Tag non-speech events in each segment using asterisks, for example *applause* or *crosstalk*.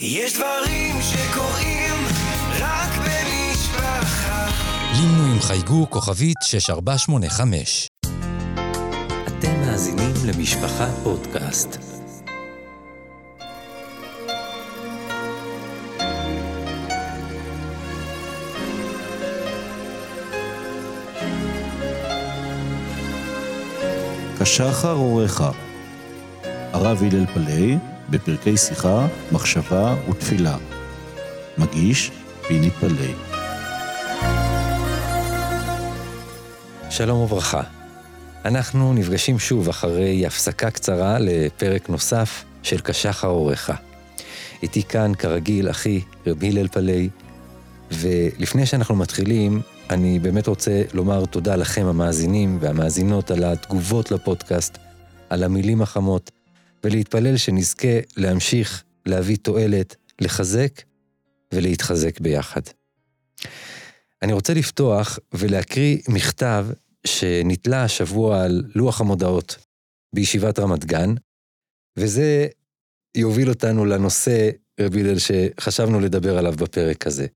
יש דברים שקורים רק במשפחה. לינו עם חייגו כוכבית 6485. אתם מאזינים למשפחה פודקאסט. כשחר אורך, הרב הלל פלאי, בפרקי שיחה, מחשבה ותפילה. מגיש, פיני פלאי. שלום וברכה. אנחנו נפגשים שוב אחרי הפסקה קצרה לפרק נוסף של כשחר אורך. איתי כאן, כרגיל, אחי, רבי הלל פלאי, ולפני שאנחנו מתחילים, אני באמת רוצה לומר תודה לכם המאזינים והמאזינות על התגובות לפודקאסט, על המילים החמות, ולהתפלל שנזכה להמשיך להביא תועלת, לחזק ולהתחזק ביחד. אני רוצה לפתוח ולהקריא מכתב שנתלה השבוע על לוח המודעות בישיבת רמת גן, וזה יוביל אותנו לנושא, רבי הלל, שחשבנו לדבר עליו בפרק הזה.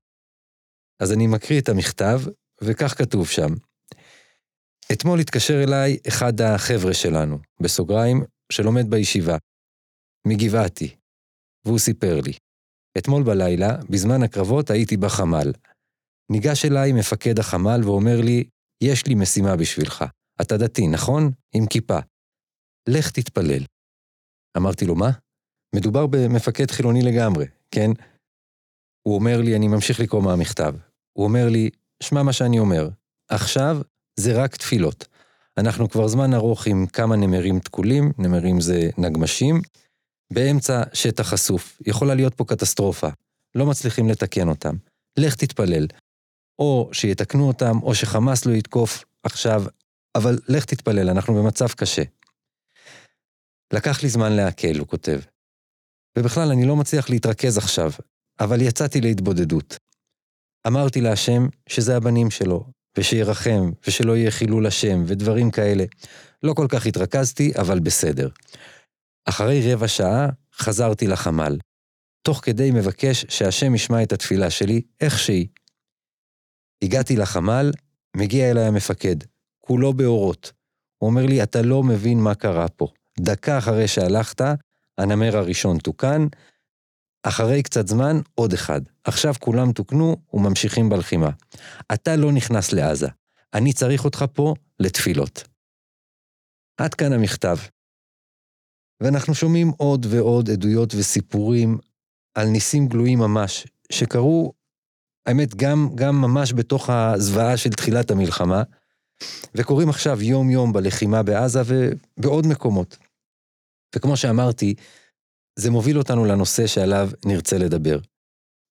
אז אני מקריא את המכתב, וכך כתוב שם: אתמול התקשר אליי אחד החבר'ה שלנו, בסוגריים, שלומד בישיבה, מגבעתי, והוא סיפר לי. אתמול בלילה, בזמן הקרבות, הייתי בחמ"ל. ניגש אליי מפקד החמ"ל ואומר לי, יש לי משימה בשבילך. אתה דתי, נכון? עם כיפה. לך תתפלל. אמרתי לו, מה? מדובר במפקד חילוני לגמרי, כן? הוא אומר לי, אני ממשיך לקרוא מהמכתב. הוא אומר לי, שמע מה שאני אומר, עכשיו זה רק תפילות. אנחנו כבר זמן ארוך עם כמה נמרים תקולים, נמרים זה נגמשים, באמצע שטח חשוף. יכולה להיות פה קטסטרופה. לא מצליחים לתקן אותם. לך תתפלל. או שיתקנו אותם, או שחמאס לא יתקוף עכשיו, אבל לך תתפלל, אנחנו במצב קשה. לקח לי זמן לעכל, הוא כותב. ובכלל, אני לא מצליח להתרכז עכשיו, אבל יצאתי להתבודדות. אמרתי להשם שזה הבנים שלו, ושירחם, ושלא יהיה חילול השם, ודברים כאלה. לא כל כך התרכזתי, אבל בסדר. אחרי רבע שעה חזרתי לחמ"ל. תוך כדי מבקש שהשם ישמע את התפילה שלי, איך שהיא. הגעתי לחמ"ל, מגיע אליי המפקד, כולו באורות. הוא אומר לי, אתה לא מבין מה קרה פה. דקה אחרי שהלכת, הנמר הראשון תוקן, אחרי קצת זמן, עוד אחד. עכשיו כולם תוקנו וממשיכים בלחימה. אתה לא נכנס לעזה. אני צריך אותך פה לתפילות. עד כאן המכתב. ואנחנו שומעים עוד ועוד עדויות וסיפורים על ניסים גלויים ממש, שקרו, האמת, גם, גם ממש בתוך הזוועה של תחילת המלחמה, וקורים עכשיו יום-יום בלחימה בעזה ובעוד מקומות. וכמו שאמרתי, זה מוביל אותנו לנושא שעליו נרצה לדבר.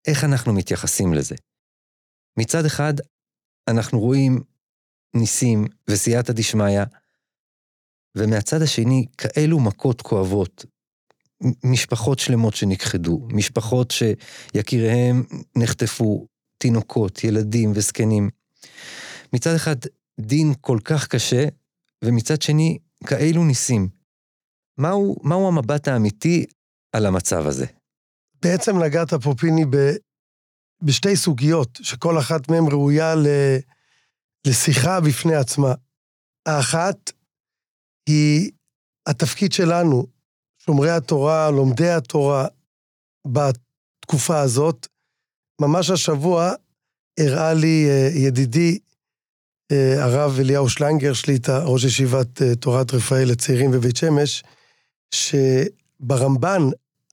איך אנחנו מתייחסים לזה? מצד אחד, אנחנו רואים ניסים וסייעתא דשמיא, ומהצד השני, כאלו מכות כואבות, משפחות שלמות שנכחדו, משפחות שיקיריהם נחטפו, תינוקות, ילדים וזקנים. מצד אחד, דין כל כך קשה, ומצד שני, כאלו ניסים. מהו, מהו המבט האמיתי על המצב הזה? בעצם נגעת פה, פיני, ב, בשתי סוגיות, שכל אחת מהן ראויה ל, לשיחה בפני עצמה. האחת היא התפקיד שלנו, שומרי התורה, לומדי התורה, בתקופה הזאת. ממש השבוע הראה לי uh, ידידי, uh, הרב אליהו שלנגר, שליטה, ראש ישיבת uh, תורת רפאל לצעירים בבית שמש, שברמב"ן,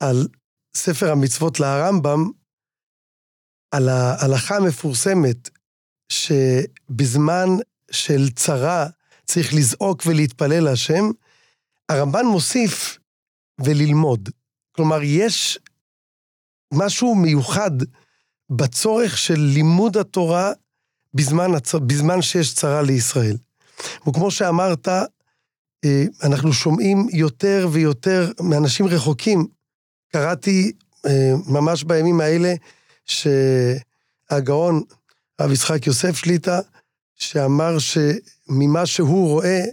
על ספר המצוות לרמב"ם, על ההלכה המפורסמת, שבזמן של צרה צריך לזעוק ולהתפלל להשם, הרמב"ן מוסיף וללמוד. כלומר, יש משהו מיוחד בצורך של לימוד התורה בזמן, הצ... בזמן שיש צרה לישראל. וכמו שאמרת, אנחנו שומעים יותר ויותר מאנשים רחוקים. קראתי אה, ממש בימים האלה שהגאון, הרב יצחק יוסף שליטא, שאמר שממה שהוא רואה,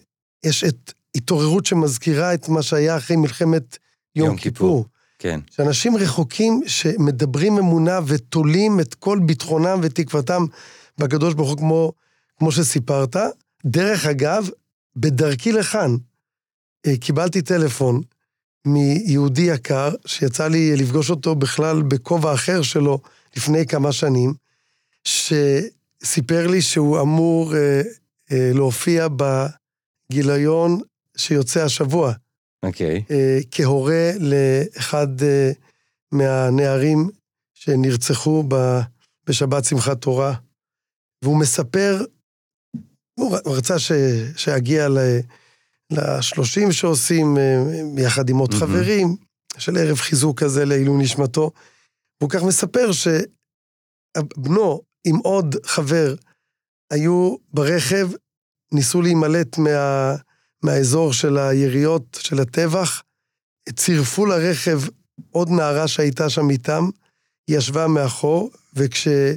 יש את התעוררות שמזכירה את מה שהיה אחרי מלחמת יום, יום כיפור. כיפור. כן. שאנשים רחוקים שמדברים אמונה ותולים את כל ביטחונם ותקוותם בקדוש ברוך הוא, כמו, כמו שסיפרת. דרך אגב, בדרכי לכאן, אה, קיבלתי טלפון מיהודי יקר, שיצא לי לפגוש אותו בכלל בכובע אחר שלו לפני כמה שנים, שסיפר לי שהוא אמור אה, אה, להופיע בגיליון שיוצא השבוע. אוקיי. אה, כהורה לאחד אה, מהנערים שנרצחו ב- בשבת שמחת תורה. והוא מספר, הוא רצה ש, שאגיע ל- לשלושים שעושים אה, יחד עם עוד מהמם. חברים, של ערב חיזוק כזה לעילוי נשמתו. והוא כך מספר שבנו עם עוד חבר היו ברכב, ניסו להימלט מה, מהאזור של היריות, של הטבח, צירפו לרכב עוד נערה שהייתה שם איתם, היא ישבה מאחור, וכשהם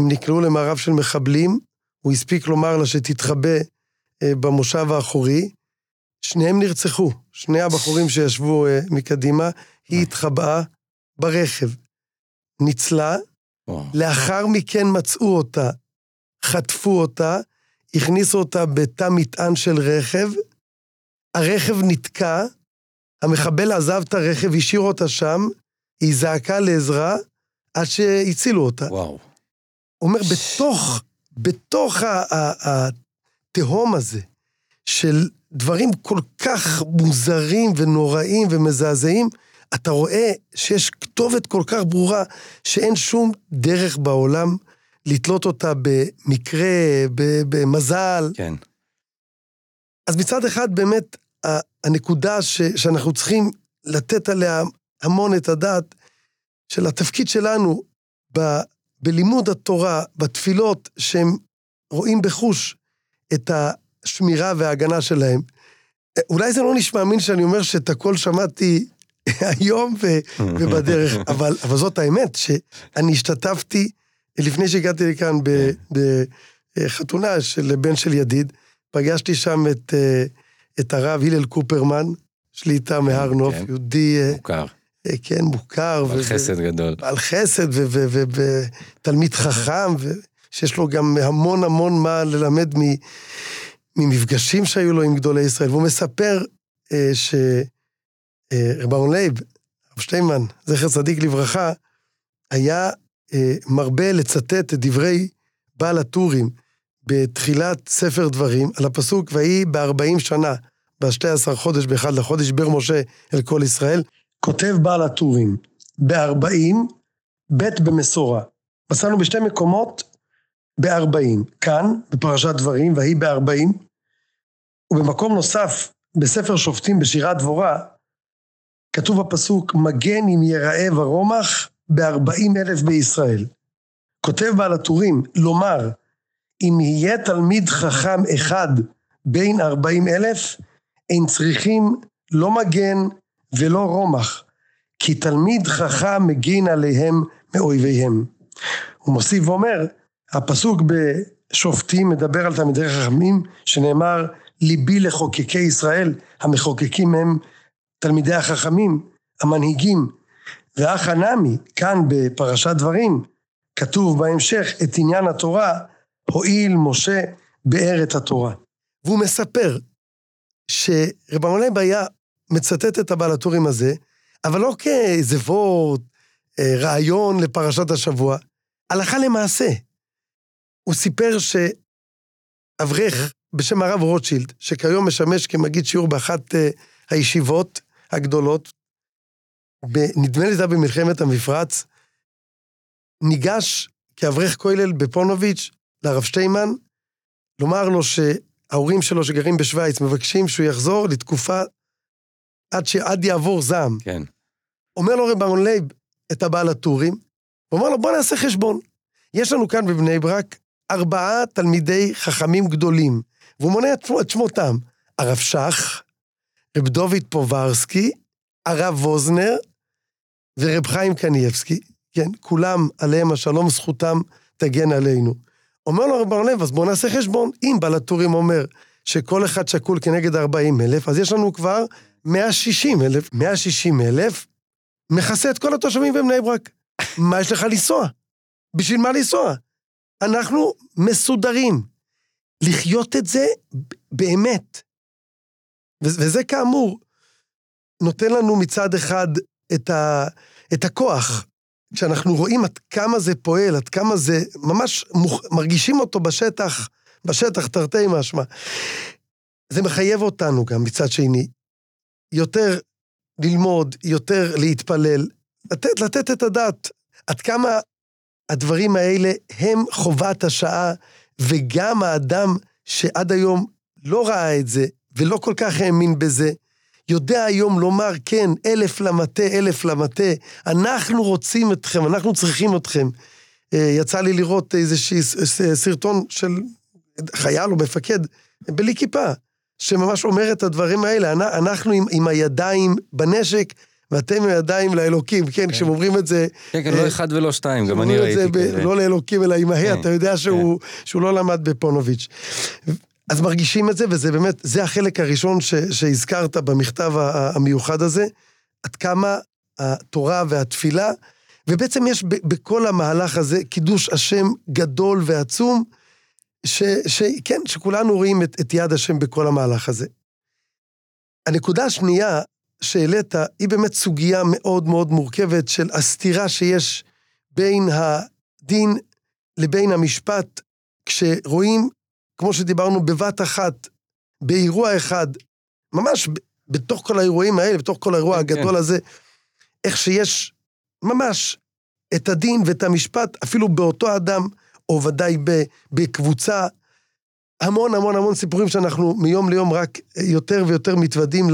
נקלעו למערב של מחבלים, הוא הספיק לומר לה שתתחבא אה, במושב האחורי. שניהם נרצחו, שני הבחורים שישבו אה, מקדימה, היא התחבאה ברכב. ניצלה. לאחר מכן מצאו אותה, חטפו אותה, הכניסו אותה בתא מטען של רכב, הרכב נתקע, המחבל עזב את הרכב, השאיר אותה שם, היא זעקה לעזרה עד שהצילו אותה. וואו. הוא אומר, בתוך, בתוך התהום הזה של דברים כל כך מוזרים ונוראים ומזעזעים, אתה רואה שיש כתובת כל כך ברורה, שאין שום דרך בעולם לתלות אותה במקרה, במזל. כן. אז מצד אחד, באמת, הנקודה ש, שאנחנו צריכים לתת עליה המון את הדעת, של התפקיד שלנו ב, בלימוד התורה, בתפילות, שהם רואים בחוש את השמירה וההגנה שלהם. אולי זה לא נשמע אמין שאני אומר שאת הכל שמעתי *laughs* היום ו, *laughs* ובדרך, אבל, אבל זאת האמת, שאני השתתפתי, לפני שהגעתי לכאן ב- בחתונה של בן של ידיד, פגשתי שם את, אה, את הרב הלל קופרמן, שליטה מהר נוף, כן. יהודי, אה, מוכר. אה, כן, מוכר. על ו- חסד גדול. בעל חסד ותלמיד חכם, ושיש לו גם המון המון מה ללמד מ- ממפגשים שהיו לו עם גדולי ישראל. והוא מספר אה, שרב אהרון לייב, רב שטיינמן, זכר צדיק לברכה, היה אה, מרבה לצטט את דברי בעל הטורים בתחילת ספר דברים, על הפסוק, ויהי בארבעים שנה, בשתי עשר חודש באחד לחודש, בר משה אל כל ישראל, כותב בעל הטורים, בארבעים, ב' במסורה. מצאנו בשתי מקומות בארבעים. כאן, בפרשת דברים, ויהי בארבעים, ובמקום נוסף, בספר שופטים בשירת דבורה, כתוב הפסוק, מגן אם יראה ורומח בארבעים אלף בישראל. כותב בעל הטורים, לומר, אם יהיה תלמיד חכם אחד בין ארבעים אלף, אין צריכים לא מגן ולא רומח, כי תלמיד חכם מגין עליהם מאויביהם. הוא מוסיף ואומר, הפסוק בשופטים מדבר על תלמידי חכמים, שנאמר, ליבי לחוקקי ישראל, המחוקקים הם תלמידי החכמים, המנהיגים. ואח הנמי, כאן בפרשת דברים, כתוב בהמשך את עניין התורה, הואיל משה באר את התורה. והוא מספר שרב עמלב היה מצטט את הבעל הטורים הזה, אבל לא כאיזה וורט, אה, רעיון לפרשת השבוע, הלכה למעשה. הוא סיפר שאברך בשם הרב רוטשילד, שכיום משמש כמגיד שיעור באחת אה, הישיבות הגדולות, נדמה לי זה היה במלחמת המפרץ, ניגש כאברך כולל בפונוביץ' לרב שטיינמן, לומר לו שההורים שלו שגרים בשוויץ מבקשים שהוא יחזור לתקופה עד שעד יעבור זעם. כן. אומר לו רב אהרון לייב את הבעל הטורים, הוא אומר לו בוא נעשה חשבון. יש לנו כאן בבני ברק ארבעה תלמידי חכמים גדולים, והוא מונה את, שמו- את שמותם, הרב שך, רב דוד פוברסקי, הרב ווזנר ורב חיים קנייבסקי, כן, כולם עליהם השלום, זכותם תגן עלינו. אומר לו רב לייב, אז בואו נעשה חשבון. אם בעל הטורים אומר שכל אחד שקול כנגד 40 אלף, אז יש לנו כבר 160 אלף. 160 אלף מכסה את כל התושבים בבני ברק. מה יש לך לנסוע? בשביל מה לנסוע? אנחנו מסודרים. לחיות את זה באמת. וזה כאמור, נותן לנו מצד אחד את, ה- את הכוח. כשאנחנו רואים עד כמה זה פועל, עד כמה זה, ממש מוכ... מרגישים אותו בשטח, בשטח תרתי משמע. זה מחייב אותנו גם מצד שני, יותר ללמוד, יותר להתפלל, לתת, לתת את הדעת. עד כמה הדברים האלה הם חובת השעה, וגם האדם שעד היום לא ראה את זה, ולא כל כך האמין בזה, יודע היום לומר, כן, אלף למטה, אלף למטה, אנחנו רוצים אתכם, אנחנו צריכים אתכם. אה, יצא לי לראות איזשהו סרטון של חייל או מפקד, בלי כיפה, שממש אומר את הדברים האלה, אנחנו עם, עם הידיים בנשק, ואתם עם הידיים לאלוקים, כן, כן. כשהם אומרים את זה... כן, כן, לא אחד ולא שתיים, גם אני ראיתי כאלה. לא לאלוקים, אלא עם ההא, כן, אתה יודע שהוא, כן. שהוא לא למד בפונוביץ'. אז מרגישים את זה, וזה באמת, זה החלק הראשון ש, שהזכרת במכתב המיוחד הזה, עד כמה התורה והתפילה, ובעצם יש ב, בכל המהלך הזה קידוש השם גדול ועצום, שכן, שכולנו רואים את, את יד השם בכל המהלך הזה. הנקודה השנייה שהעלית, היא באמת סוגיה מאוד מאוד מורכבת של הסתירה שיש בין הדין לבין המשפט, כשרואים כמו שדיברנו, בבת אחת, באירוע אחד, ממש בתוך כל האירועים האלה, בתוך כל האירוע כן, הגדול כן. הזה, איך שיש ממש את הדין ואת המשפט, אפילו באותו אדם, או ודאי בקבוצה, המון המון המון סיפורים שאנחנו מיום ליום רק יותר ויותר מתוודים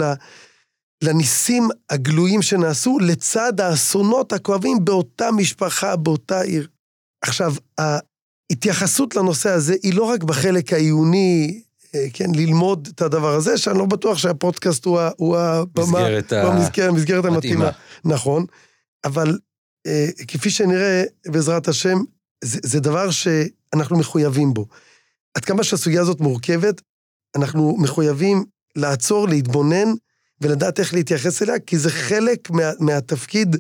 לניסים הגלויים שנעשו, לצד האסונות הכואבים באותה משפחה, באותה עיר. עכשיו, ההתייחסות לנושא הזה היא לא רק בחלק העיוני, אה, כן, ללמוד את הדבר הזה, שאני לא בטוח שהפודקאסט הוא, הוא הבמה, מסגרת, ה... במסגרת, המסגרת המתאימה. נכון, אבל אה, כפי שנראה, בעזרת השם, זה, זה דבר שאנחנו מחויבים בו. עד כמה שהסוגיה הזאת מורכבת, אנחנו מחויבים לעצור, להתבונן ולדעת איך להתייחס אליה, כי זה חלק מה, מהתפקיד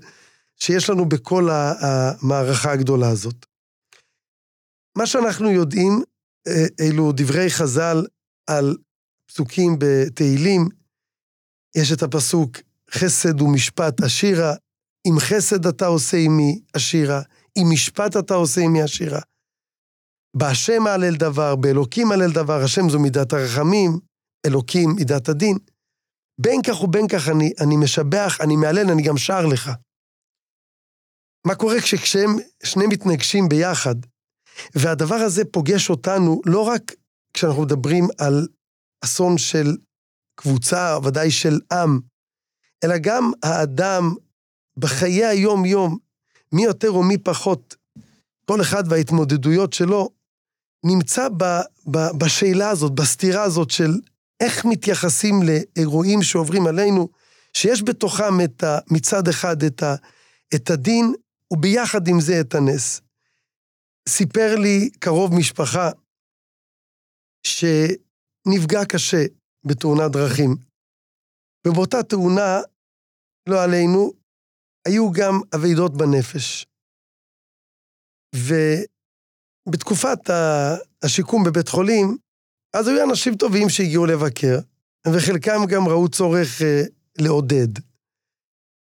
שיש לנו בכל המערכה הגדולה הזאת. מה שאנחנו יודעים, אה, אלו דברי חז"ל על פסוקים בתהילים. יש את הפסוק, חסד ומשפט עשירה, אם חסד אתה עושה עמי עשירה, אם משפט אתה עושה עמי עשירה. בהשם אהלל דבר, באלוקים אהלל דבר, השם זו מידת הרחמים, אלוקים מידת הדין. בין כך ובין כך אני, אני משבח, אני מהלל, אני גם שר לך. מה קורה כשהם שני מתנגשים ביחד? והדבר הזה פוגש אותנו לא רק כשאנחנו מדברים על אסון של קבוצה, ודאי של עם, אלא גם האדם בחיי היום-יום, מי יותר או מי פחות, כל אחד וההתמודדויות שלו, נמצא ב, ב, בשאלה הזאת, בסתירה הזאת של איך מתייחסים לאירועים שעוברים עלינו, שיש בתוכם את ה, מצד אחד את, ה, את הדין, וביחד עם זה את הנס. סיפר לי קרוב משפחה שנפגע קשה בתאונת דרכים. ובאותה תאונה, לא עלינו, היו גם אבדות בנפש. ובתקופת השיקום בבית חולים, אז היו אנשים טובים שהגיעו לבקר, וחלקם גם ראו צורך אה, לעודד.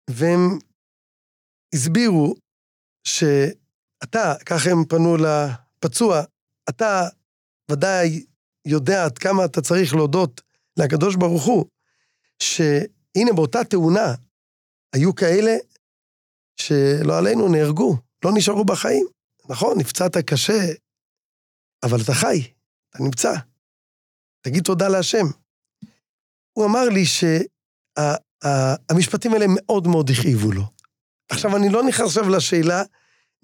והם הסבירו ש... אתה, ככה הם פנו לפצוע, אתה ודאי יודע עד כמה אתה צריך להודות לקדוש ברוך הוא, שהנה באותה תאונה היו כאלה שלא עלינו נהרגו, לא נשארו בחיים. נכון, נפצעת קשה, אבל אתה חי, אתה נמצא. תגיד תודה להשם. הוא אמר לי שהמשפטים האלה מאוד מאוד הכאיבו לו. עכשיו, אני לא נכנס עכשיו לשאלה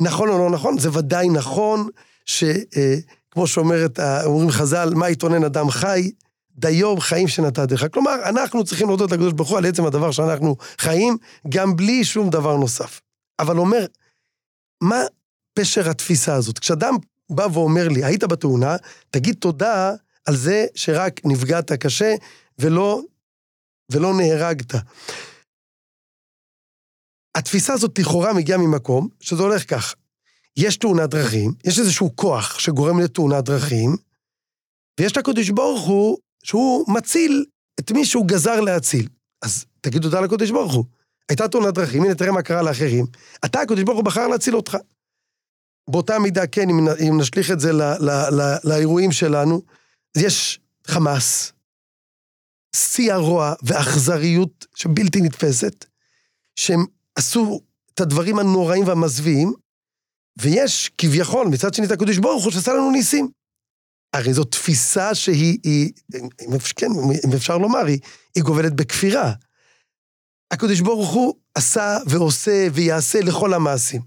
נכון או לא נכון, זה ודאי נכון שכמו אה, שאומרת, אומרים חז"ל, מה יתונן אדם חי? דיו חיים שנתת לך. כלומר, אנחנו צריכים להודות לקדוש ברוך הוא על עצם הדבר שאנחנו חיים, גם בלי שום דבר נוסף. אבל אומר, מה פשר התפיסה הזאת? כשאדם בא ואומר לי, היית בתאונה, תגיד תודה על זה שרק נפגעת קשה ולא, ולא נהרגת. התפיסה הזאת לכאורה מגיעה ממקום שזה הולך כך. יש תאונת דרכים, יש איזשהו כוח שגורם לתאונת דרכים, ויש את ברוך הוא, שהוא מציל את מי שהוא גזר להציל. אז תגיד תודה לקדוש ברוך הוא. הייתה תאונת דרכים, הנה תראה מה קרה לאחרים. אתה, הקדוש ברוך הוא בחר להציל אותך. באותה מידה, כן, אם, אם נשליך את זה ל, ל, ל, לאירועים שלנו, יש חמאס, שיא הרוע ואכזריות שבלתי נתפסת, שהם עשו את הדברים הנוראים והמזוויעים, ויש כביכול, מצד שני, את הקדוש ברוך הוא שעשה לנו ניסים. הרי זו תפיסה שהיא, היא, כן, אם אפשר לומר, היא, היא גובלת בכפירה. הקדוש ברוך הוא עשה ועושה ויעשה לכל המעשים.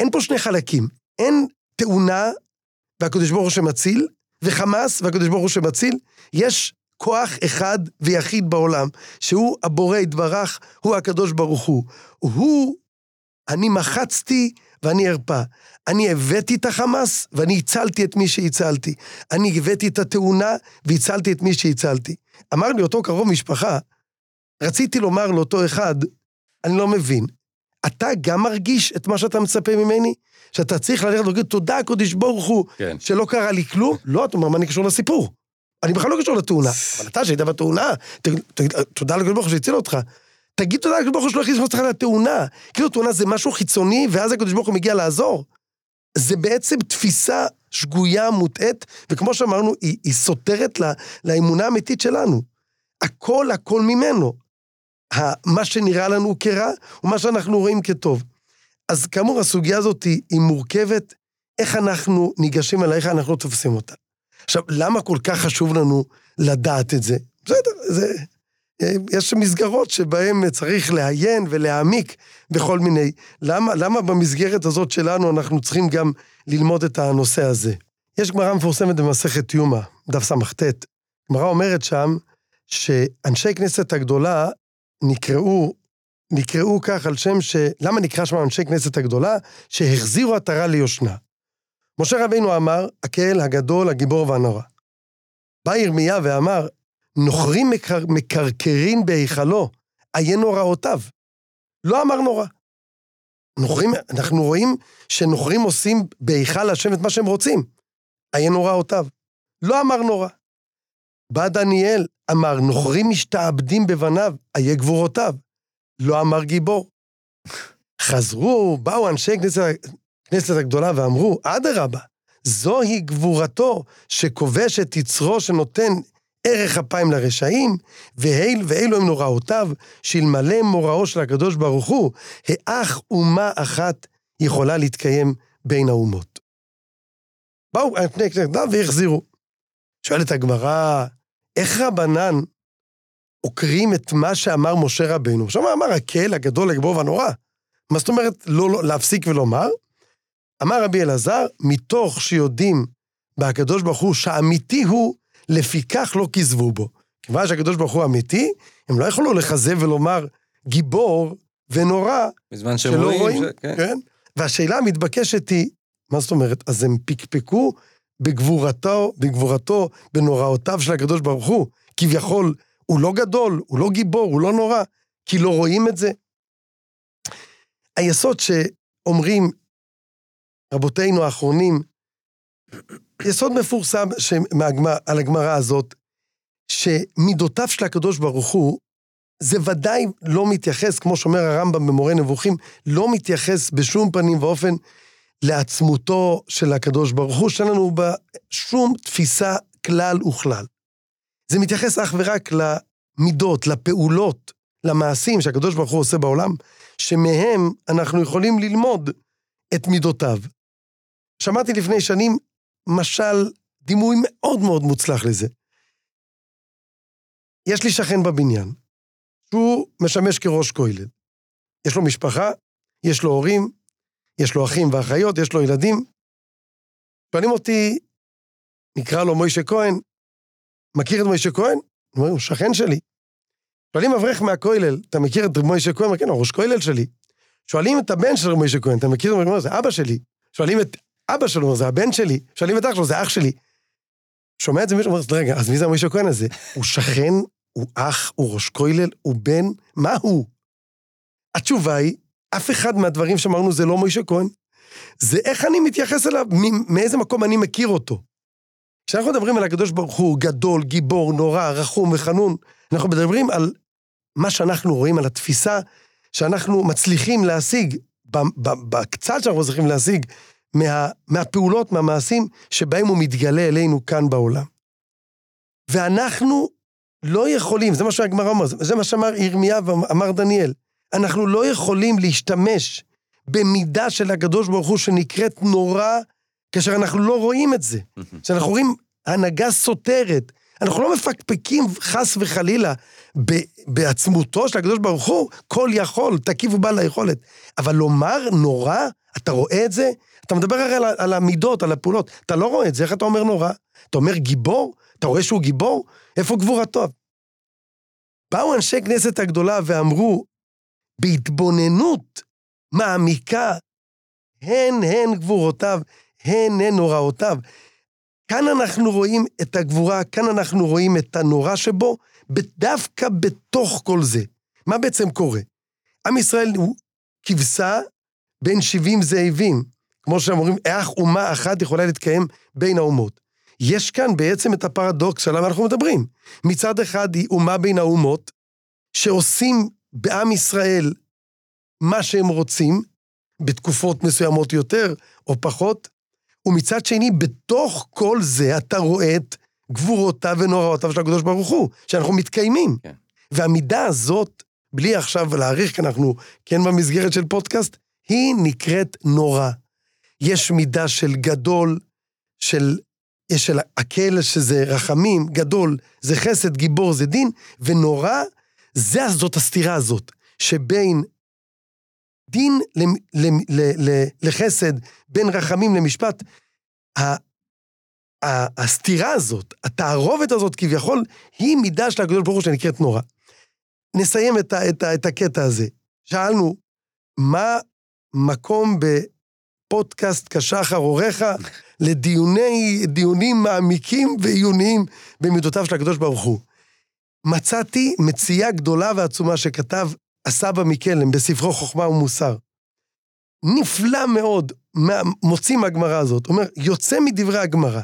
אין פה שני חלקים. אין תאונה והקדוש ברוך הוא שמציל, וחמאס והקדוש ברוך הוא שמציל. יש כוח אחד ויחיד בעולם, שהוא הבורא יתברך, הוא הקדוש ברוך הוא. הוא, אני מחצתי ואני ארפא. אני הבאתי את החמאס ואני הצלתי את מי שהצלתי. אני הבאתי את התאונה והצלתי את מי שהצלתי. אמר לי אותו קרוב משפחה, רציתי לומר לאותו אחד, אני לא מבין, אתה גם מרגיש את מה שאתה מצפה ממני? שאתה צריך ללכת ולהגיד, תודה, קודש ברוך הוא, כן. שלא קרה לי כלום? לא, אתה אומר, מה אני קשור לסיפור? אני בכלל לא קשור לתאונה. אבל אתה שהיית בתאונה, תגיד, תודה לקדוש ברוך הוא שהציל אותך. תגיד תודה לקדוש ברוך הוא שלא הכניס אותך לתאונה. כאילו תאונה זה משהו חיצוני, ואז הקדוש ברוך הוא מגיע לעזור. זה בעצם תפיסה שגויה, מוטעית, וכמו שאמרנו, היא, היא סותרת לה, לאמונה האמיתית שלנו. הכל, הכל ממנו. מה שנראה לנו כרע, ומה שאנחנו רואים כטוב. אז כאמור, הסוגיה הזאת היא, היא מורכבת, איך אנחנו ניגשים אליה, איך אנחנו תופסים אותה. עכשיו, למה כל כך חשוב לנו לדעת את זה? בסדר, זה... יש מסגרות שבהן צריך לעיין ולהעמיק בכל מיני... למה, למה במסגרת הזאת שלנו אנחנו צריכים גם ללמוד את הנושא הזה? יש גמרא מפורסמת במסכת יומא, דף סט. גמרא אומרת שם שאנשי כנסת הגדולה נקראו, נקראו כך על שם ש... למה נקרא שם אנשי כנסת הגדולה? שהחזירו עטרה ליושנה. משה רבינו אמר, הקהל הגדול, הגיבור והנורא. בא ירמיה ואמר, נוכרים מקר... מקרקרין בהיכלו, עיין נוראותיו. לא אמר נורא. נוכרים, אנחנו רואים שנוכרים עושים בהיכל השם את מה שהם רוצים. עיין נוראותיו. לא אמר נורא. בא דניאל, אמר, נוכרים משתעבדים בבניו, איה גבורותיו. לא אמר גיבור. חזרו, באו אנשי כנסת, כנסת הגדולה ואמרו, אדרבה, זוהי גבורתו שכובש את יצרו שנותן ערך אפיים לרשעים, ואל, ואלו הם נוראותיו, שאלמלא מוראו של הקדוש ברוך הוא, האח אומה אחת יכולה להתקיים בין האומות. באו אנשי כנסת הגדולה והחזירו. שואלת הגמרא, איך רבנן עוקרים את מה שאמר משה רבנו? שם אמר הקהל הגדול, הגבור והנורא. מה זאת אומרת לא, לא, להפסיק ולומר? אמר רבי אלעזר, מתוך שיודעים בהקדוש ברוך הוא שהאמיתי הוא, לפיכך לא כזבו בו. כיוון שהקדוש ברוך הוא אמיתי, הם לא יכולו לכזב ולומר גיבור ונורא בזמן שהם רואים, ש... כן. כן? והשאלה המתבקשת היא, מה זאת אומרת? אז הם פקפקו בגבורתו, בגבורתו, בנוראותיו של הקדוש ברוך הוא. כביכול, הוא לא גדול, הוא לא גיבור, הוא לא נורא, כי לא רואים את זה. היסוד שאומרים רבותינו האחרונים, יסוד מפורסם שמהגמר, על הגמרא הזאת, שמידותיו של הקדוש ברוך הוא, זה ודאי לא מתייחס, כמו שאומר הרמב"ם במורה נבוכים, לא מתייחס בשום פנים ואופן לעצמותו של הקדוש ברוך הוא, שאין לנו בה שום תפיסה כלל וכלל. זה מתייחס אך ורק למידות, לפעולות, למעשים שהקדוש ברוך הוא עושה בעולם, שמהם אנחנו יכולים ללמוד את מידותיו. שמעתי לפני שנים משל, דימוי מאוד מאוד מוצלח לזה. יש לי שכן בבניין, שהוא משמש כראש כולל. יש לו משפחה, יש לו הורים, יש לו אחים ואחיות, יש לו ילדים. שואלים אותי, נקרא לו מוישה כהן, מכיר את מוישה כהן? אני אומר, הוא שכן שלי. שואלים אברך מהכולל, אתה מכיר את מוישה כהן? כן, הוא ראש כולל שלי. שואלים את הבן של מוישה כהן, אתה מכיר? הוא אומר, זה אבא שלי. שואלים את אבא שלו, זה הבן שלי. שואלים את אח שלו, זה אח שלי. שומע את זה מישהו, אומר, רגע, אז מי זה מוישה כהן הזה? הוא שכן, הוא אח, הוא ראש כולל, הוא בן, מה הוא? התשובה היא אף אחד מהדברים שאמרנו זה לא מוישה כהן, זה איך אני מתייחס אליו, מאיזה מקום אני מכיר אותו. כשאנחנו מדברים על הקדוש ברוך הוא, גדול, גיבור, נורא, רחום וחנון, אנחנו מדברים על מה שאנחנו רואים, על התפיסה שאנחנו מצליחים להשיג, בקצת שאנחנו מצליחים להשיג, מה, מהפעולות, מהמעשים, שבהם הוא מתגלה אלינו כאן בעולם. ואנחנו לא יכולים, זה מה שהגמרא אומר, זה מה שאמר ירמיה ואמר דניאל, אנחנו לא יכולים להשתמש במידה של הקדוש ברוך הוא שנקראת נורא, כאשר אנחנו לא רואים את זה. כשאנחנו רואים הנהגה סותרת, אנחנו לא מפקפקים חס וחלילה ב- בעצמותו של הקדוש ברוך הוא, כל יכול, תקיף ובעל היכולת. אבל לומר נורא, אתה רואה את זה? אתה מדבר הרי על, על המידות, על הפעולות, אתה לא רואה את זה, איך אתה אומר נורא? אתה אומר גיבור? אתה רואה שהוא גיבור? איפה גבורתו? באו אנשי כנסת הגדולה ואמרו, בהתבוננות מעמיקה, הן הן גבורותיו, הן הן נוראותיו. כאן אנחנו רואים את הגבורה, כאן אנחנו רואים את הנורא שבו, דווקא בתוך כל זה. מה בעצם קורה? עם ישראל הוא כבשה בין 70 זאבים. כמו שאומרים, איך אומה אחת יכולה להתקיים בין האומות. יש כאן בעצם את הפרדוקס שעליו אנחנו מדברים. מצד אחד היא אומה בין האומות, שעושים בעם ישראל מה שהם רוצים, בתקופות מסוימות יותר או פחות, ומצד שני, בתוך כל זה אתה רואה את גבורותיו ונוראותיו של הקדוש ברוך הוא, שאנחנו מתקיימים. כן. והמידה הזאת, בלי עכשיו להעריך, כי אנחנו כן במסגרת של פודקאסט, היא נקראת נורא. יש מידה של גדול, של, יש של הקל, שזה רחמים, גדול, זה חסד, גיבור, זה דין, ונורא, זה, זאת הסתירה הזאת, שבין דין ל, ל, ל, ל, לחסד, בין רחמים למשפט, ה, ה, הסתירה הזאת, התערובת הזאת כביכול, היא מידה של הקדוש ברוך הוא שנקראת נורא. נסיים את, ה, את, ה, את הקטע הזה. שאלנו, מה מקום בפודקאסט כשחר הוריך לדיוני, דיונים מעמיקים ועיוניים במידותיו של הקדוש ברוך הוא? מצאתי מציאה גדולה ועצומה שכתב הסבא מקלם בספרו חוכמה ומוסר. נפלא מאוד, מוציא מהגמרא הזאת. אומר, יוצא מדברי הגמרא,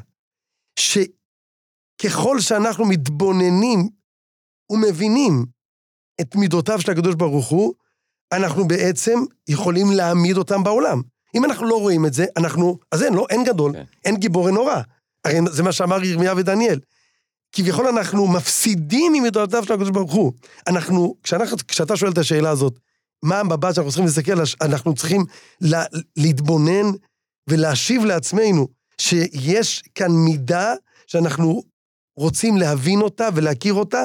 שככל שאנחנו מתבוננים ומבינים את מידותיו של הקדוש ברוך הוא, אנחנו בעצם יכולים להעמיד אותם בעולם. אם אנחנו לא רואים את זה, אנחנו, אז אין, לא, אין גדול, כן. אין גיבור, אין נורא. הרי זה מה שאמר ירמיה ודניאל. כביכול אנחנו מפסידים ממידותיו של הקדוש ברוך הוא. אנחנו, כשאנחנו, כשאתה שואל את השאלה הזאת, מה המבט שאנחנו צריכים להסתכל, אנחנו צריכים לה, להתבונן ולהשיב לעצמנו שיש כאן מידה שאנחנו רוצים להבין אותה ולהכיר אותה,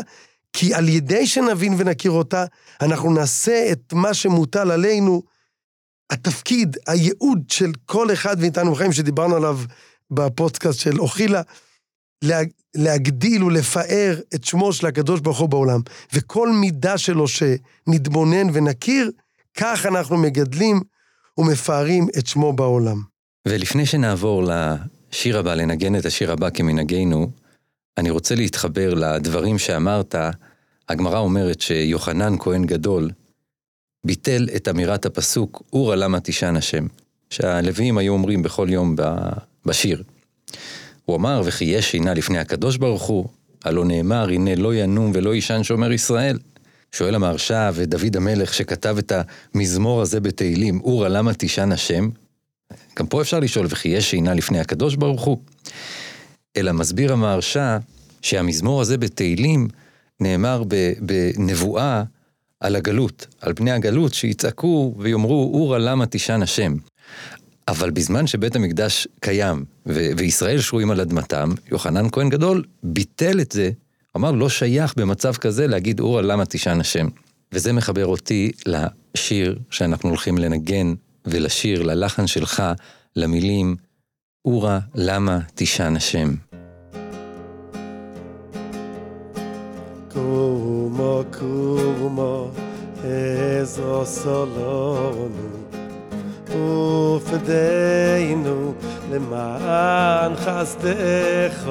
כי על ידי שנבין ונכיר אותה, אנחנו נעשה את מה שמוטל עלינו, התפקיד, הייעוד של כל אחד מאיתנו בחיים, שדיברנו עליו בפודקאסט של אוכילה, לה, להגדיל ולפאר את שמו של הקדוש ברוך הוא בעולם. וכל מידה שלו שנתבונן ונכיר, כך אנחנו מגדלים ומפארים את שמו בעולם. ולפני שנעבור לשיר הבא, לנגן את השיר הבא כמנהגנו, אני רוצה להתחבר לדברים שאמרת. הגמרא אומרת שיוחנן כהן גדול ביטל את אמירת הפסוק, אורה למה תישן השם, שהלוויים היו אומרים בכל יום בשיר. הוא אמר, וכי יש שינה לפני הקדוש ברוך הוא, הלא נאמר, הנה לא ינום ולא יישן שומר ישראל. שואל המהרש"א ודוד המלך שכתב את המזמור הזה בתהילים, אורה למה תישן השם? גם פה אפשר לשאול, וכי יש שינה לפני הקדוש ברוך הוא? אלא מסביר המהרש"א שהמזמור הזה בתהילים נאמר בנבואה על הגלות, על פני הגלות, שיצעקו ויאמרו, אורה למה תישן השם. אבל בזמן שבית המקדש קיים ו- וישראל שרויים על אדמתם, יוחנן כהן גדול ביטל את זה, אמר לא שייך במצב כזה להגיד אורה למה תישן השם. וזה מחבר אותי לשיר שאנחנו הולכים לנגן ולשיר, ללחן שלך, למילים, אורה למה תישן השם. קומו קומו עזו סולונו ופדיינו למען חסדך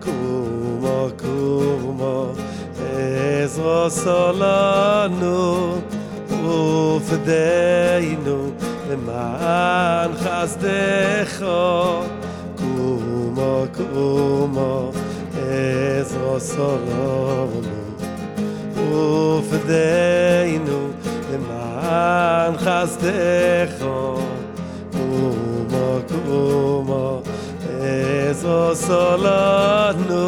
קומו קומו עזו סולונו ופדיינו למען חסדך קומו קומו עזרו סולומנו ופדיינו למען an khastekh umo kumo es osolanu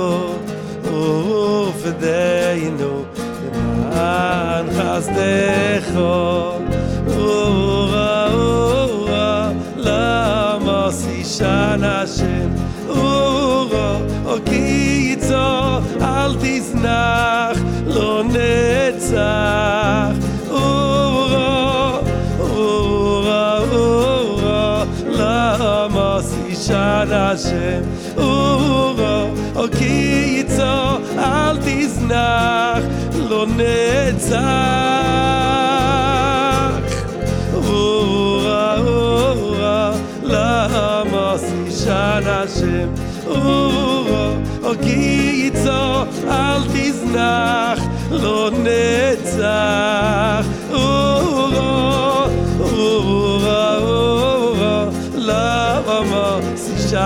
uf deinu. An khastekh ura ura la mosi shana Hashem Uro, o kitzo, al tiznach, lo netzach. Uro, uro, la amos ishan Hashem Uro, o kitzo, al tiznach, lo netzach.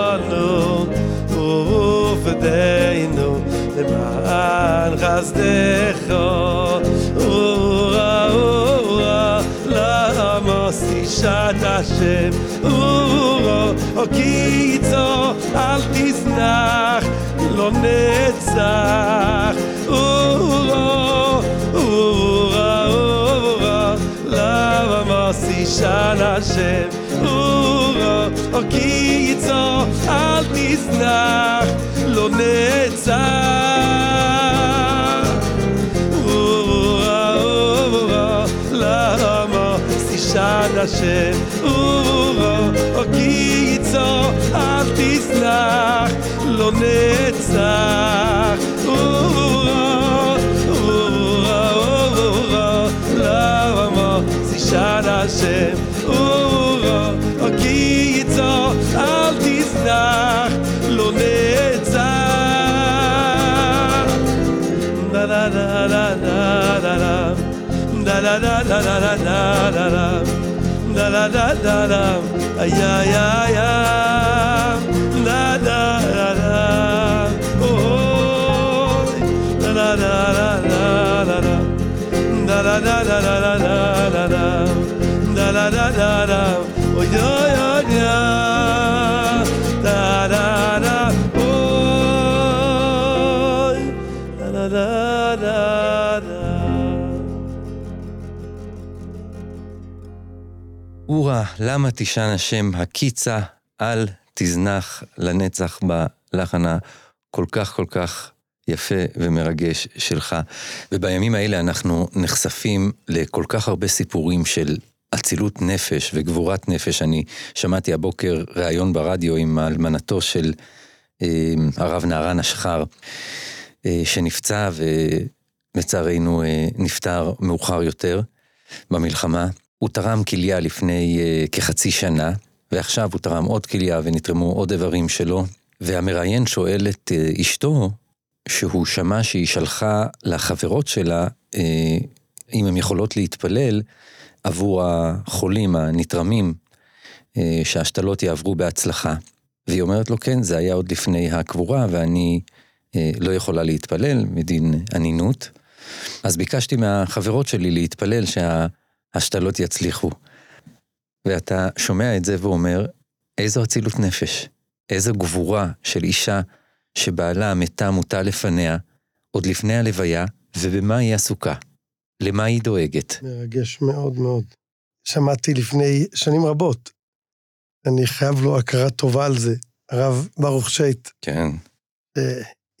למען חסדך אורה אורה למה סישת השם? אורה או קיצו אל תזנח לא נצח. אורה אורה אורה למה סישן השם? אורה או קיצו אל תזנח לא נצח sad a she uro o oh, oh, oh, kitzo artis nach lo ne da da da da da da da da da da da da da ay ay ay da da da da oh da da da da da da da da da da da da da da da da da da da oh yo למה תישן השם הקיצה, אל תזנח לנצח בלחן הכל כך כל כך יפה ומרגש שלך. ובימים האלה אנחנו נחשפים לכל כך הרבה סיפורים של אצילות נפש וגבורת נפש. אני שמעתי הבוקר ראיון ברדיו עם אלמנתו של אה, הרב נהרן אשחר, אה, שנפצע ולצערנו אה, נפטר מאוחר יותר במלחמה. הוא תרם כליה לפני uh, כחצי שנה, ועכשיו הוא תרם עוד כליה ונתרמו עוד איברים שלו, והמראיין שואל את uh, אשתו, שהוא שמע שהיא שלחה לחברות שלה, uh, אם הן יכולות להתפלל עבור החולים הנתרמים, uh, שההשתלות יעברו בהצלחה. והיא אומרת לו, כן, זה היה עוד לפני הקבורה, ואני uh, לא יכולה להתפלל מדין אנינות. אז ביקשתי מהחברות שלי להתפלל שה... השתלות יצליחו. ואתה שומע את זה ואומר, איזו אצילות נפש, איזו גבורה של אישה שבעלה מתה מותה לפניה, עוד לפני הלוויה, ובמה היא עסוקה? למה היא דואגת? מרגש מאוד מאוד. שמעתי לפני שנים רבות, אני חייב לו הכרה טובה על זה, הרב ברוך שייט, כן.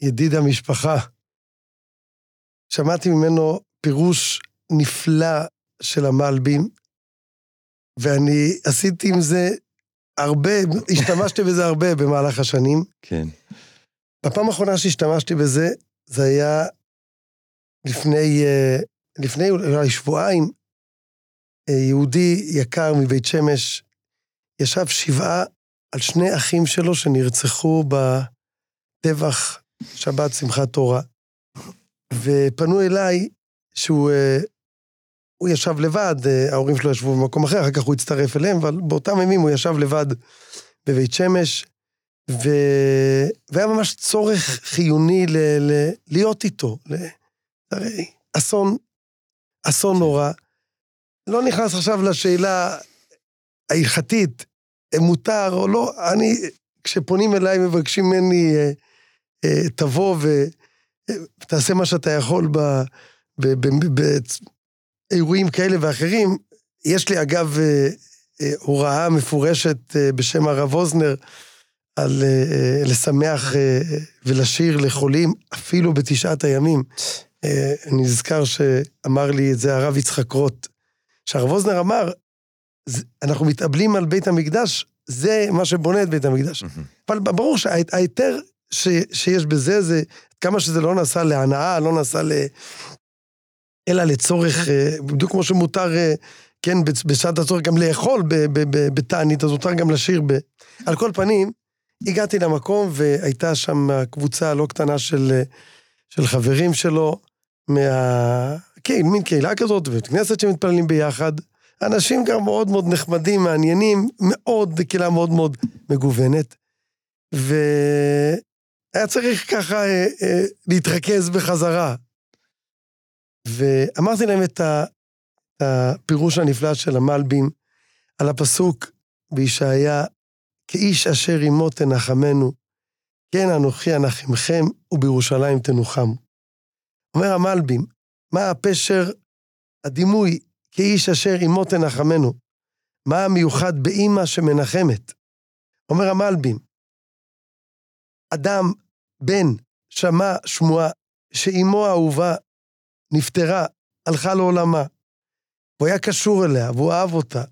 ידיד המשפחה. שמעתי ממנו פירוש נפלא של המלבים, ואני עשיתי עם זה הרבה, השתמשתי בזה הרבה במהלך השנים. כן. בפעם האחרונה שהשתמשתי בזה, זה היה לפני, אה, לפני אולי שבועיים, אה, יהודי יקר מבית שמש, ישב שבעה על שני אחים שלו שנרצחו בטבח שבת שמחת תורה. ופנו אליי שהוא אה, הוא ישב לבד, אה, ההורים שלו ישבו במקום אחר, אחר כך הוא הצטרף אליהם, אבל באותם ימים הוא ישב לבד בבית שמש, ו... והיה ממש צורך חיוני ל... ל... להיות איתו. ל... הרי אסון, אסון נורא. לא נכנס עכשיו לשאלה ההלכתית, מותר או לא, אני, כשפונים אליי, מבקשים ממני, אה, אה, תבוא ותעשה מה שאתה יכול ב... ב... ב... ב... אירועים כאלה ואחרים. יש לי אגב אה, אה, הוראה מפורשת אה, בשם הרב אוזנר על לשמח ולשיר לחולים אפילו בתשעת הימים. אני נזכר שאמר לי את זה הרב יצחק רוט, שהרב אוזנר אמר, אנחנו מתאבלים על בית המקדש, זה מה שבונה את בית המקדש. אבל ברור שההיתר שיש בזה, זה כמה שזה לא נעשה להנאה, לא נעשה ל... אלא לצורך, אה, בדיוק כמו שמותר, אה, כן, בשעת הצורך גם לאכול בתענית, אז מותר גם לשיר ב... על כל פנים, הגעתי למקום והייתה שם קבוצה לא קטנה של, אה, של חברים שלו, מה... כן, מין קהילה כזאת, בית כנסת שמתפללים ביחד. אנשים גם מאוד מאוד נחמדים, מעניינים, מאוד, קהילה מאוד מאוד מגוונת. והיה צריך ככה אה, אה, להתרכז בחזרה. ואמרתי להם את הפירוש הנפלא של המלבים על הפסוק בישעיה, כאיש אשר עמו תנחמנו, כן אנוכי אנחמכם ובירושלים תנוחמו. אומר המלבים, מה הפשר, הדימוי, כאיש אשר עמו תנחמנו? מה המיוחד באימא שמנחמת? אומר המלבים, אדם, בן, שמע שמועה שאימו האהובה נפטרה, הלכה לעולמה. הוא היה קשור אליה, והוא אהב אותה.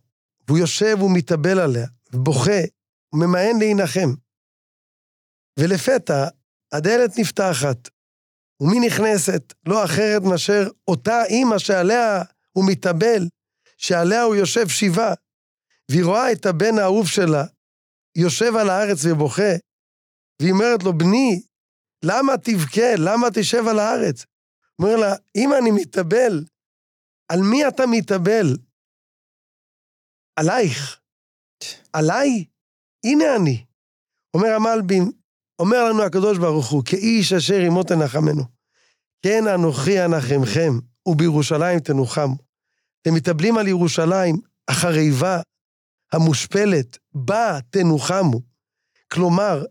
והוא יושב ומתאבל עליה, ובוכה, וממאן להנחם. ולפתע, הדלת נפתחת, ומי נכנסת? לא אחרת מאשר אותה אימא שעליה הוא מתאבל, שעליה הוא יושב שבעה, והיא רואה את הבן האהוב שלה יושב על הארץ ובוכה, והיא אומרת לו, בני, למה תבכה? למה תשב על הארץ? אומר לה, אם אני מתאבל, על מי אתה מתאבל? עלייך. עליי? הנה אני. אומר המלבים, אומר לנו הקדוש ברוך הוא, כאיש אשר עמו תנחמנו. כן אנוכי אנחמכם, ובירושלים תנוחמו. אתם מתאבלים על ירושלים, החריבה, המושפלת, בה תנוחמו. כלומר,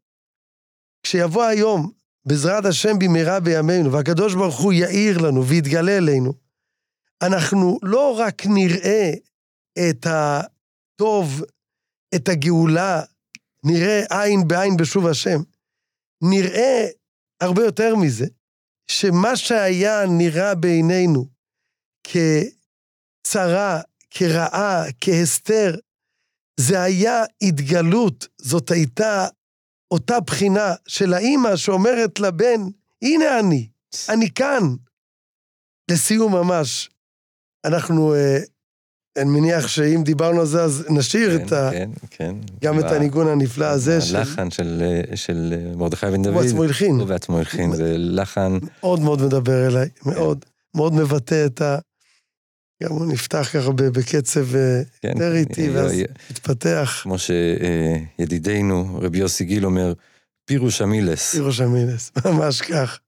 כשיבוא היום בעזרת השם במהרה בימינו, והקדוש ברוך הוא יאיר לנו ויתגלה אלינו, אנחנו לא רק נראה את הטוב, את הגאולה, נראה עין בעין בשוב השם, נראה הרבה יותר מזה, שמה שהיה נראה בעינינו כצרה, כרעה, כהסתר, זה היה התגלות, זאת הייתה אותה בחינה של האימא שאומרת לבן, הנה אני, אני כאן. לסיום ממש, אנחנו, אה, אני מניח שאם דיברנו על זה, אז נשאיר כן, את ה... כן, כן. גם את הניגון הנפלא הזה. של- הלחן של, אה, של אה, מרדכי בן דוד. הוא עצמו הלחין. הוא בעצמו הלחין, זה לחן, מאוד מאוד מדבר אליי, מאוד, מאוד מבטא את ה... גם הוא נפתח ככה בקצב אה, כן. יותר איטי, ואז אה, מתפתח. כמו שידידנו רבי יוסי גיל אומר, פירוש המילס. פירוש המינס, *laughs* ממש כך.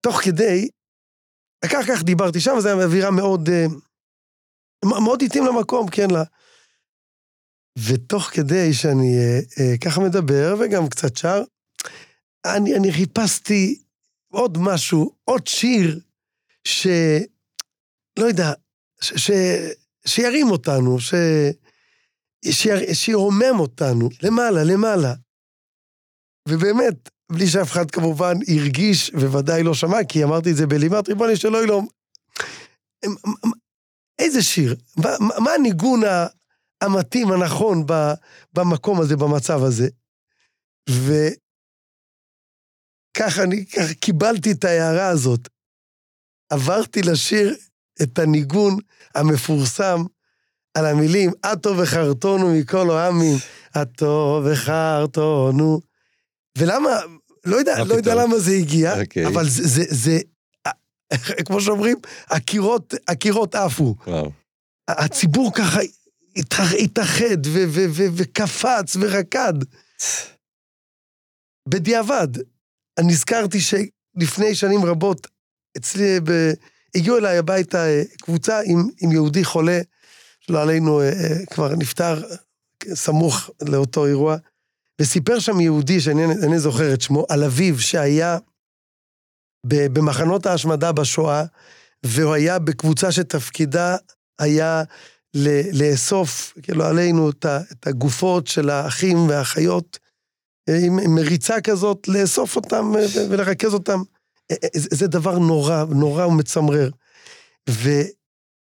תוך כדי, כך כך דיברתי שם, זו הייתה אווירה מאוד, אה, מאוד התאים למקום, כן, ל- ותוך כדי שאני אה, אה, ככה מדבר וגם קצת שר, אני, אני חיפשתי עוד משהו, עוד שיר, ש... לא יודע, ש... ש... שירים אותנו, ש... שיר... שירומם אותנו, למעלה, למעלה. ובאמת, בלי שאף אחד כמובן הרגיש, וודאי לא שמע, כי אמרתי את זה בלימת ריבוני שלא ילום. איזה שיר? מה, מה הניגון המתאים, הנכון, במקום הזה, במצב הזה? וככה אני ככה קיבלתי את ההערה הזאת. עברתי לשיר את הניגון המפורסם על המילים, עטו וחרטונו מכל העמים, עטו וחרטונו. ולמה, לא יודע, לא יודע למה זה הגיע, okay. אוקיי. אבל זה, זה, זה, *laughs* כמו שאומרים, הקירות, הקירות עפו. וואו. הציבור ככה התאח- התאחד וקפץ ורקד. בדיעבד, אני נזכרתי שלפני שנים רבות, אצלי, ב... הגיעו אליי הביתה אה, קבוצה עם, עם יהודי חולה, שלא עלינו, אה, אה, כבר נפטר סמוך לאותו אירוע, וסיפר שם יהודי, שאני זוכר את שמו, על אביו שהיה במחנות ההשמדה בשואה, והוא היה בקבוצה שתפקידה היה לאסוף, כאילו עלינו, את, הגופות של האחים והאחיות, עם, מריצה כזאת, לאסוף אותם ולרכז אותם. זה, דבר נורא, נורא ומצמרר. ו,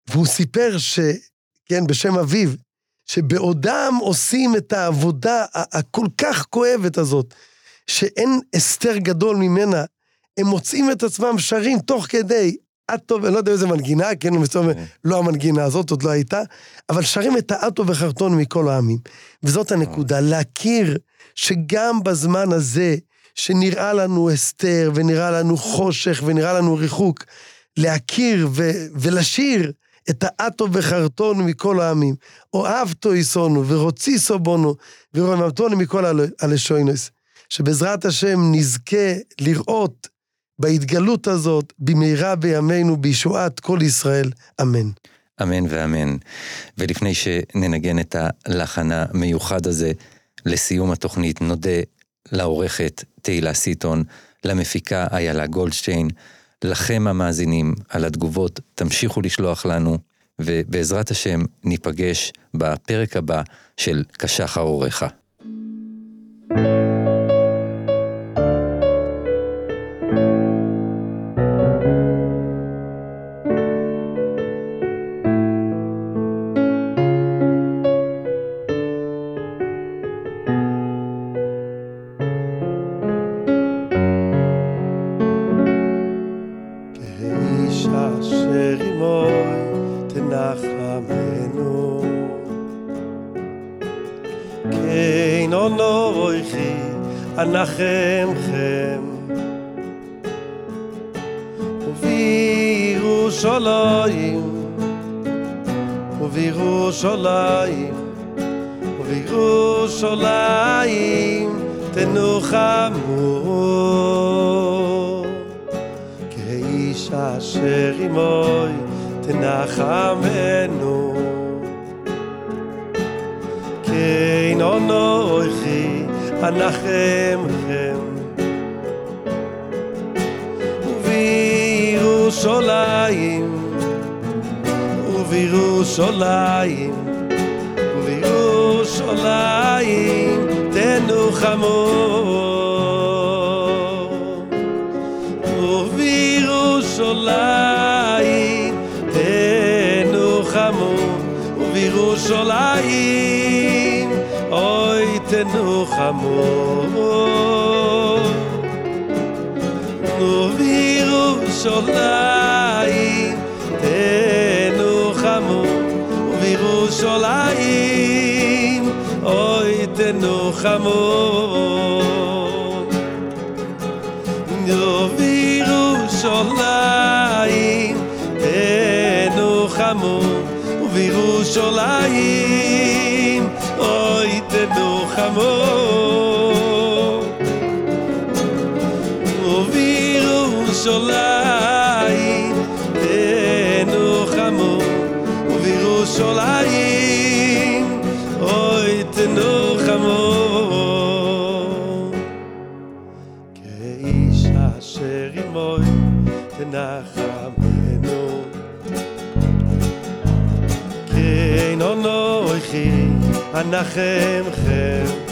והוא סיפר ש... כן, בשם אביו, שבעודם עושים את העבודה הכל כך כואבת הזאת, שאין הסתר גדול ממנה, הם מוצאים את עצמם שרים תוך כדי, אטו, אני לא יודע איזה מנגינה, כן, מסתובב, לא המנגינה הזאת, עוד לא הייתה, אבל שרים את האטו וחרטון מכל העמים. וזאת הנקודה, להכיר שגם בזמן הזה, שנראה לנו הסתר, ונראה לנו חושך, ונראה לנו ריחוק, להכיר ו- ולשיר את האטו וחרטון מכל העמים. אוהבתו יסונו, ורוצי בונו, ורוממתונו מכל הל- הלשוינוס. שבעזרת השם נזכה לראות בהתגלות הזאת, במהרה בימינו, בישועת כל ישראל, אמן. אמן ואמן. ולפני שננגן את הלחן המיוחד הזה, לסיום התוכנית נודה לעורכת תהילה סיטון, למפיקה איילה גולדשטיין, לכם המאזינים על התגובות, תמשיכו לשלוח לנו, ובעזרת השם ניפגש בפרק הבא של כשחר אורך. עמוי תנחמנו. כן אנוכי אנחמכם. ובירושלים, ובירושלים, ובירושלים תנוחמו. ובירושלים ירושלים אוי תנוחמו נו ירושלים תנוחמו ירושלים אוי תנוחמו נו ירושלים תנוחמו בירושלים לנחמכם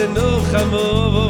Ich noch